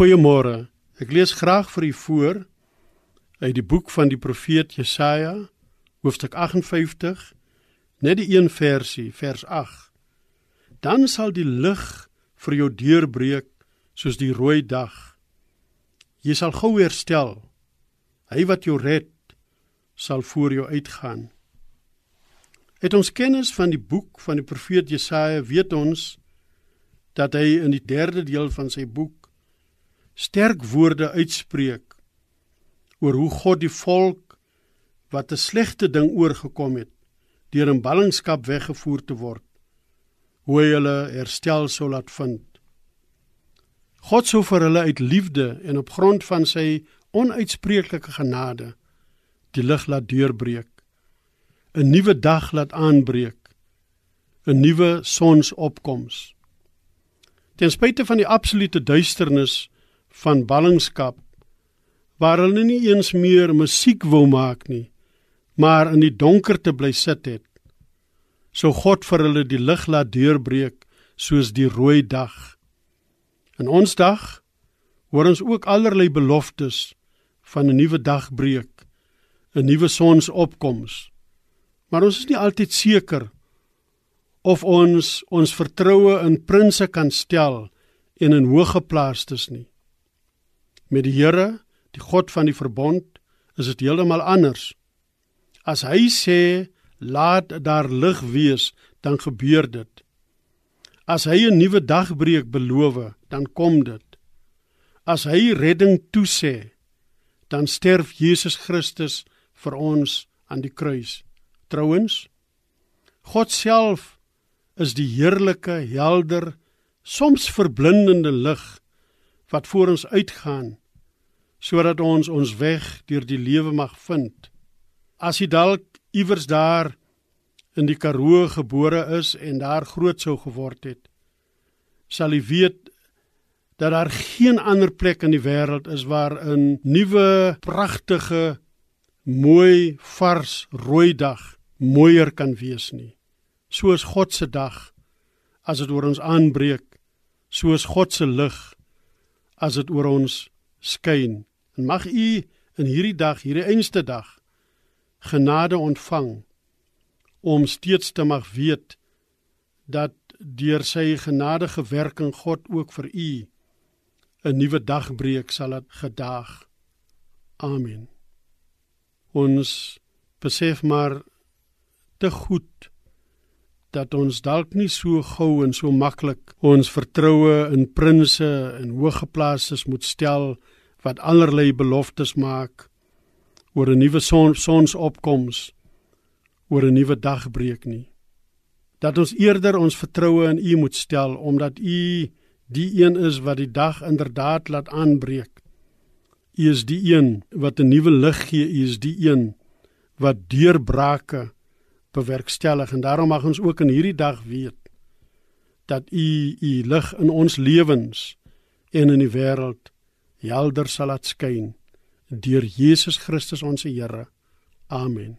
Goeiemôre. Ek lees graag vir u voor uit die boek van die profeet Jesaja, hoofstuk 58, net die een versie, vers 8. Dan sal die lig vir jou deurbreek soos die rooi dag. Jy sal gou herstel. Hy wat jou red, sal voor jou uitgaan. Het ons kennis van die boek van die profeet Jesaja, weet ons dat hy in die derde deel van sy boek sterk woorde uitspreek oor hoe God die volk wat 'n slegte ding oorgekom het deur in ballingskap weggevoer te word hoe hy hulle herstel sou laat vind. God sou vir hulle uit liefde en op grond van sy onuitspreeklike genade die lig laat deurbreek. 'n Nuwe dag laat aanbreek. 'n Nuwe sonsopkoms. Ten spyte van die absolute duisternis van ballingskap waar hulle nie eens meer musiek wou maak nie, maar in die donkerte bly sit het, sou God vir hulle die lig laat deurbreek soos die rooi dag. In ons dag hoor ons ook allerlei beloftes van 'n nuwe dag breek, 'n nuwe sonsopkoms. Maar ons is nie altyd seker of ons ons vertroue in prinses kan stel en in hoë geplaastes nie. Met die Here, die God van die verbond, is dit heeltemal anders. As hy sê laat daar lig wees, dan gebeur dit. As hy 'n nuwe dag breek beloof, dan kom dit. As hy redding toesê, dan sterf Jesus Christus vir ons aan die kruis. Trouwens, God self is die heerlike, helder, soms verblindende lig wat voor ons uitgaan sodat ons ons weg deur die lewe mag vind. As jy dalk iewers daar in die Karoo gebore is en daar groot sou geword het, sal jy weet dat daar geen ander plek in die wêreld is waar 'n nuwe, pragtige, mooi, vars rooi dag mooier kan wees nie. Soos God se dag as dit oor ons aanbreek, soos God se lig as dit oor ons skyn. En mag u in hierdie dag, hierdie einste dag, genade ontvang om steeds te mag weet dat deur sy genadige werking God ook vir u 'n nuwe dag breek sal dit gedaag. Amen. Ons besef maar te goed dat ons dalk nie so gou en so maklik ons vertroue in prinses en hoëgeplaastes moet stel wat allerlei beloftes maak oor 'n nuwe son, sonsopkoms, oor 'n nuwe dag breek nie. Dat ons eerder ons vertroue in U moet stel omdat U die een is wat die dag inderdaad laat aanbreek. U is die een wat 'n nuwe lig gee, U is die een wat deurbrake bewerkstellig en daarom mag ons ook in hierdie dag weet dat U U lig in ons lewens en in die wêreld helder sal laat skyn deur Jesus Christus ons Here. Amen.